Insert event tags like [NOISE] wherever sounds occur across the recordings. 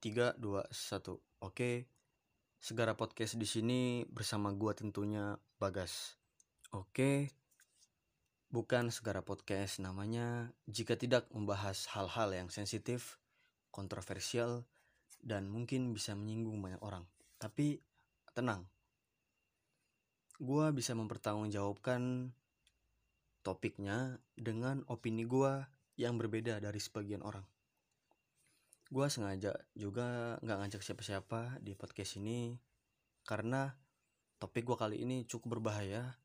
3 2 1. Oke. Segara podcast di sini bersama gua tentunya Bagas. Oke. Bukan Segara Podcast namanya jika tidak membahas hal-hal yang sensitif, kontroversial dan mungkin bisa menyinggung banyak orang. Tapi tenang. Gua bisa mempertanggungjawabkan topiknya dengan opini gua yang berbeda dari sebagian orang. Gua sengaja juga nggak ngajak siapa-siapa di podcast ini karena topik gua kali ini cukup berbahaya.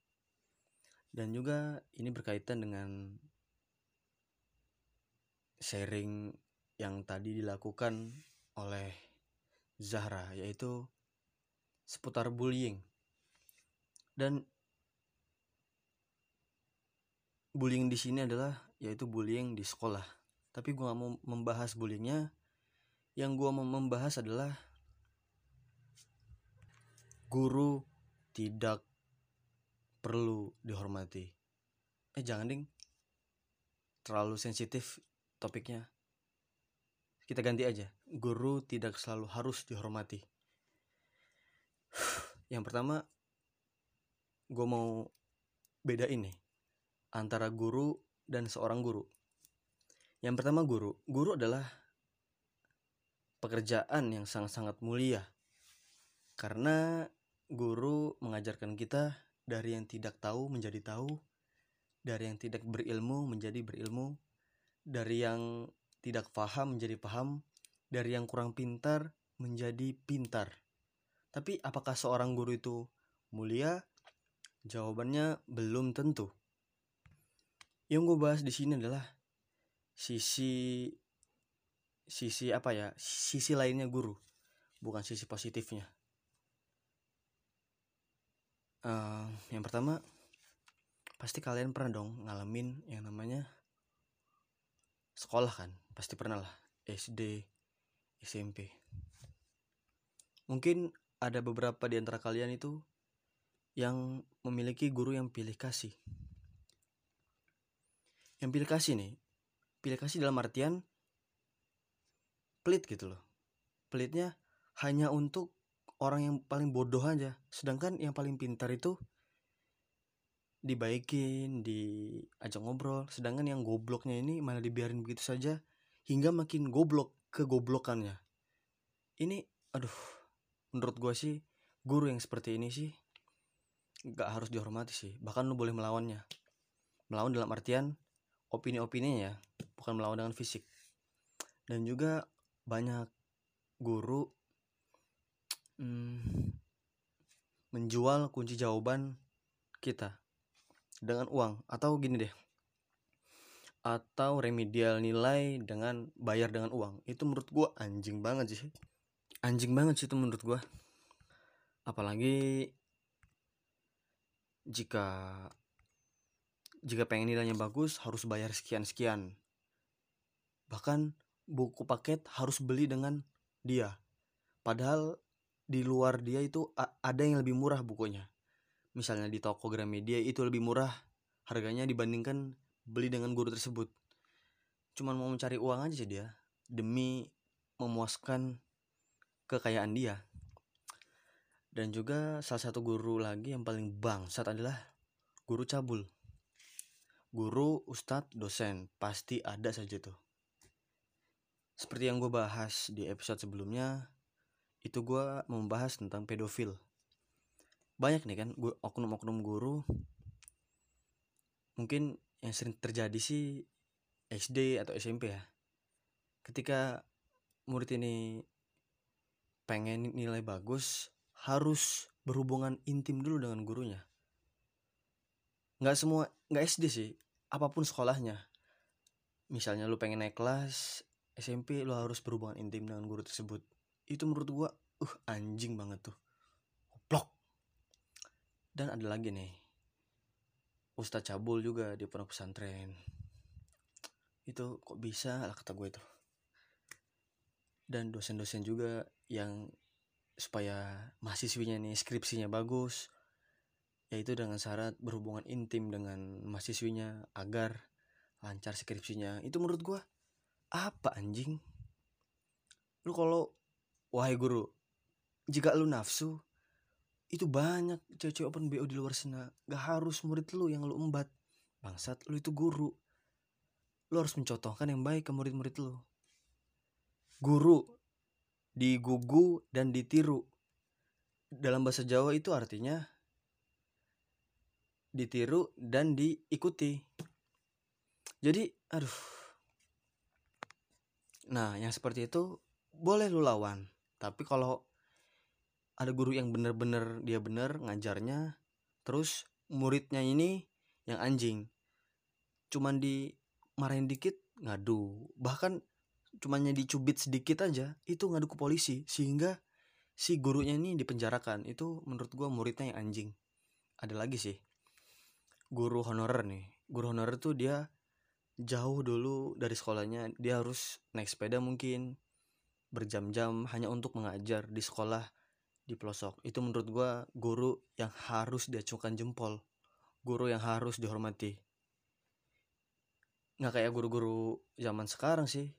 Dan juga ini berkaitan dengan sharing yang tadi dilakukan oleh Zahra yaitu seputar bullying. Dan bullying di sini adalah yaitu bullying di sekolah. Tapi gue gak mau membahas bullyingnya yang gue mau membahas adalah guru tidak perlu dihormati. Eh jangan ding. Terlalu sensitif topiknya. Kita ganti aja. Guru tidak selalu harus dihormati. [SIGHS] Yang pertama gue mau beda ini antara guru dan seorang guru. Yang pertama guru guru adalah pekerjaan yang sangat-sangat mulia karena guru mengajarkan kita dari yang tidak tahu menjadi tahu, dari yang tidak berilmu menjadi berilmu, dari yang tidak paham menjadi paham, dari yang kurang pintar menjadi pintar. Tapi apakah seorang guru itu mulia? Jawabannya belum tentu. Yang gue bahas di sini adalah sisi sisi apa ya? Sisi lainnya guru, bukan sisi positifnya. Uh, yang pertama, pasti kalian pernah dong ngalamin yang namanya sekolah kan, pasti pernah lah SD, SMP. Mungkin ada beberapa di antara kalian itu yang memiliki guru yang pilih kasih. Yang pilih kasih nih, pilih kasih dalam artian pelit gitu loh. Pelitnya hanya untuk orang yang paling bodoh aja. Sedangkan yang paling pintar itu dibaikin diajak ngobrol. Sedangkan yang gobloknya ini malah dibiarin begitu saja hingga makin goblok kegoblokannya. Ini aduh menurut gue sih guru yang seperti ini sih gak harus dihormati sih. Bahkan lu boleh melawannya. Melawan dalam artian opini-opininya ya bukan melawan dengan fisik. Dan juga banyak guru hmm, menjual kunci jawaban kita dengan uang. Atau gini deh atau remedial nilai dengan bayar dengan uang. Itu menurut gua anjing banget sih. Anjing banget sih itu menurut gua. Apalagi jika jika pengen nilainya bagus harus bayar sekian sekian bahkan buku paket harus beli dengan dia. Padahal di luar dia itu ada yang lebih murah bukunya. Misalnya di toko Gramedia itu lebih murah harganya dibandingkan beli dengan guru tersebut. Cuman mau mencari uang aja sih dia demi memuaskan kekayaan dia. Dan juga salah satu guru lagi yang paling bangsat adalah guru cabul. Guru ustadz dosen pasti ada saja tuh seperti yang gue bahas di episode sebelumnya itu gue membahas tentang pedofil. Banyak nih kan gue oknum-oknum guru. Mungkin yang sering terjadi sih SD atau SMP ya. Ketika murid ini pengen nilai bagus harus berhubungan intim dulu dengan gurunya. Nggak semua nggak SD sih apa pun sekolahnya. Misalnya lu pengen naik kelas SMP lu harus berhubungan intim dengan guru tersebut. Itu menurut gua uh anjing banget tuh. Blok dan ada lagi nih. Ustadz Cabul juga di pondok pesantren. Itu kok bisa? Lah kata gue itu. Dan dosen-dosen juga yang supaya mahasiswinya nih skripsinya bagus yaitu dengan syarat berhubungan intim dengan mahasiswinya agar lancar skripsinya. Itu menurut gue apa anjing? Lu kalau wahai guru jika lu nafsu itu banyak cewek-cewek open BO di luar sana. Gak harus murid lu yang lu embat. Bangsat lu itu guru. Lu harus mencontohkan yang baik ke murid-murid lu. Guru digugu dan ditiru. Dalam bahasa Jawa itu artinya ditiru dan diikuti. Jadi aduh nah yang seperti itu boleh lu lawan. Tapi kalau ada guru yang bener-bener dia bener ngajarnya terus muridnya ini yang anjing cuman dimarahin dikit ngadu. Bahkan cumannya dicubit sedikit aja itu ngadu ke polisi sehingga si gurunya ini dipenjarakan. Itu menurut gua muridnya yang anjing. Ada lagi sih guru honorer nih. Guru honorer tuh dia jauh dulu dari sekolahnya dia harus naik sepeda mungkin berjam-jam hanya untuk mengajar di sekolah di pelosok. Itu menurut gua guru yang harus diacungkan jempol guru yang harus dihormati. Nggak kayak guru-guru zaman sekarang sih.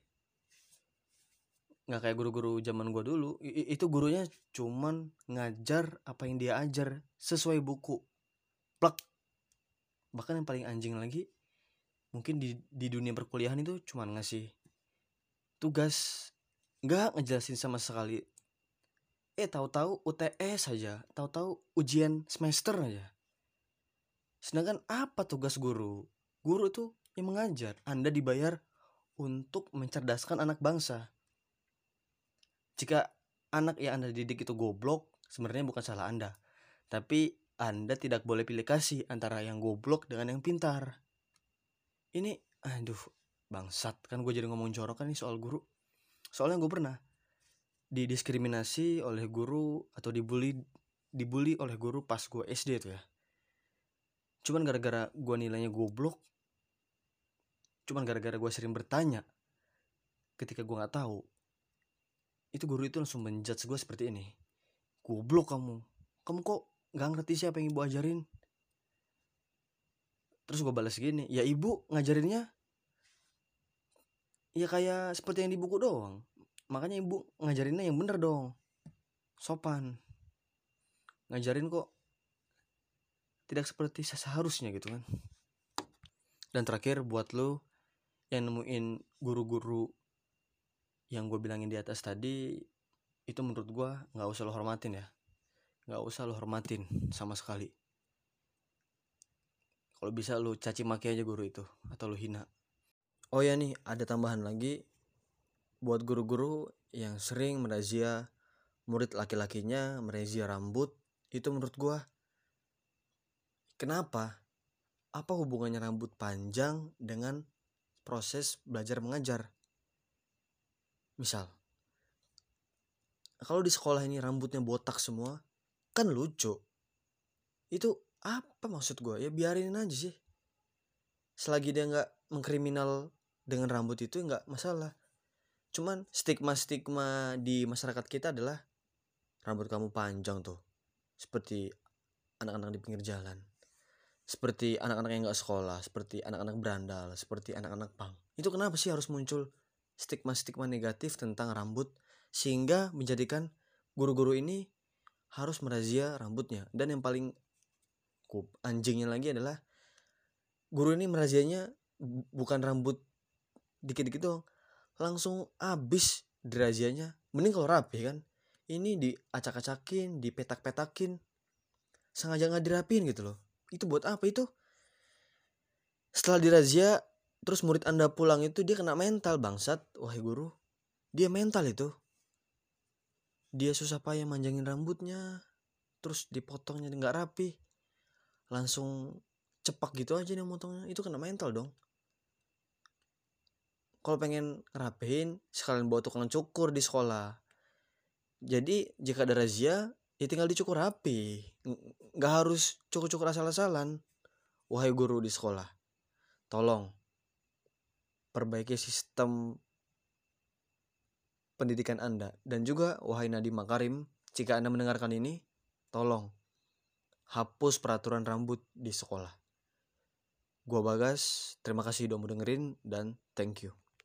Nggak kayak guru-guru zaman gua dulu. I itu gurunya cuman ngajar apa yang dia ajar sesuai buku. Plak bahkan yang paling anjing lagi mungkin di di dunia perkuliahan itu cuman ngasih tugas nggak ngejelasin sama sekali. Eh tahu-tahu UTS saja tahu-tahu ujian semester aja. Sedangkan apa tugas guru? Guru itu yang mengajar. Anda dibayar untuk mencerdaskan anak bangsa. Jika anak yang anda didik itu goblok sebenarnya bukan salah anda. Tapi anda tidak boleh pilih kasih antara yang goblok dengan yang pintar ini aduh bangsat. Kan gue jadi ngomong jorok kan nih soal guru. Soalnya gue pernah didiskriminasi oleh guru atau dibully dibully oleh guru pas gue SD tuh ya. Cuman gara-gara gue nilainya goblok cuman gara-gara gue sering bertanya ketika gue nggak tahu itu guru itu langsung menjudge gue seperti ini. Goblok kamu. Kamu kok nggak ngerti siapa yang ibu ajarin terus gue balas gini ya ibu ngajarinnya ya kayak seperti yang di buku doang. Makanya ibu ngajarinnya yang bener dong. Sopan. Ngajarin kok tidak seperti seharusnya gitu kan. Dan terakhir buat lo yang nemuin guru-guru yang gue bilangin di atas tadi itu menurut gue nggak usah lo hormatin ya. Nggak usah lo hormatin sama sekali kalau bisa lo caci maki aja guru itu atau lo hina. Oh ya nih ada tambahan lagi. Buat guru-guru yang sering merazia murid laki-lakinya merazia rambut itu menurut gua kenapa? Apa hubungannya rambut panjang dengan proses belajar mengajar? Misal kalau di sekolah ini rambutnya botak semua kan lucu. Itu apa maksud gue ya biarin aja sih. Selagi dia nggak mengkriminal dengan rambut itu nggak masalah. Cuman stigma-stigma di masyarakat kita adalah rambut kamu panjang tuh. Seperti anak-anak di pinggir jalan. Seperti anak-anak yang nggak sekolah seperti anak-anak berandal seperti anak-anak pang itu kenapa sih harus muncul stigma-stigma negatif tentang rambut sehingga menjadikan guru-guru ini harus merazia rambutnya? Dan yang paling kup anjingnya lagi adalah guru ini merazianya bukan rambut dikit-dikit doang langsung abis dirazianya. Mending kalau rapi kan? Ini diacak-acakin dipetak-petakin sengaja nggak dirapin gitu loh. Itu buat apa itu? Setelah dirazia terus murid anda pulang itu dia kena mental bangsat. Wahai guru dia mental itu. Dia susah payah manjangin rambutnya terus dipotongnya nggak rapi langsung cepak gitu aja nih motongnya. Itu kena mental dong. Kalau pengen ngerapihin sekalian bawa tukang cukur di sekolah. Jadi jika ada razia ya tinggal dicukur rapi. Nggak harus cukur-cukur asal-asalan. Wahai guru di sekolah tolong perbaiki sistem pendidikan Anda. Dan juga wahai Nadiem Makarim jika Anda mendengarkan ini tolong hapus peraturan rambut di sekolah. Gua Bagas, terima kasih udah mau dengerin dan thank you.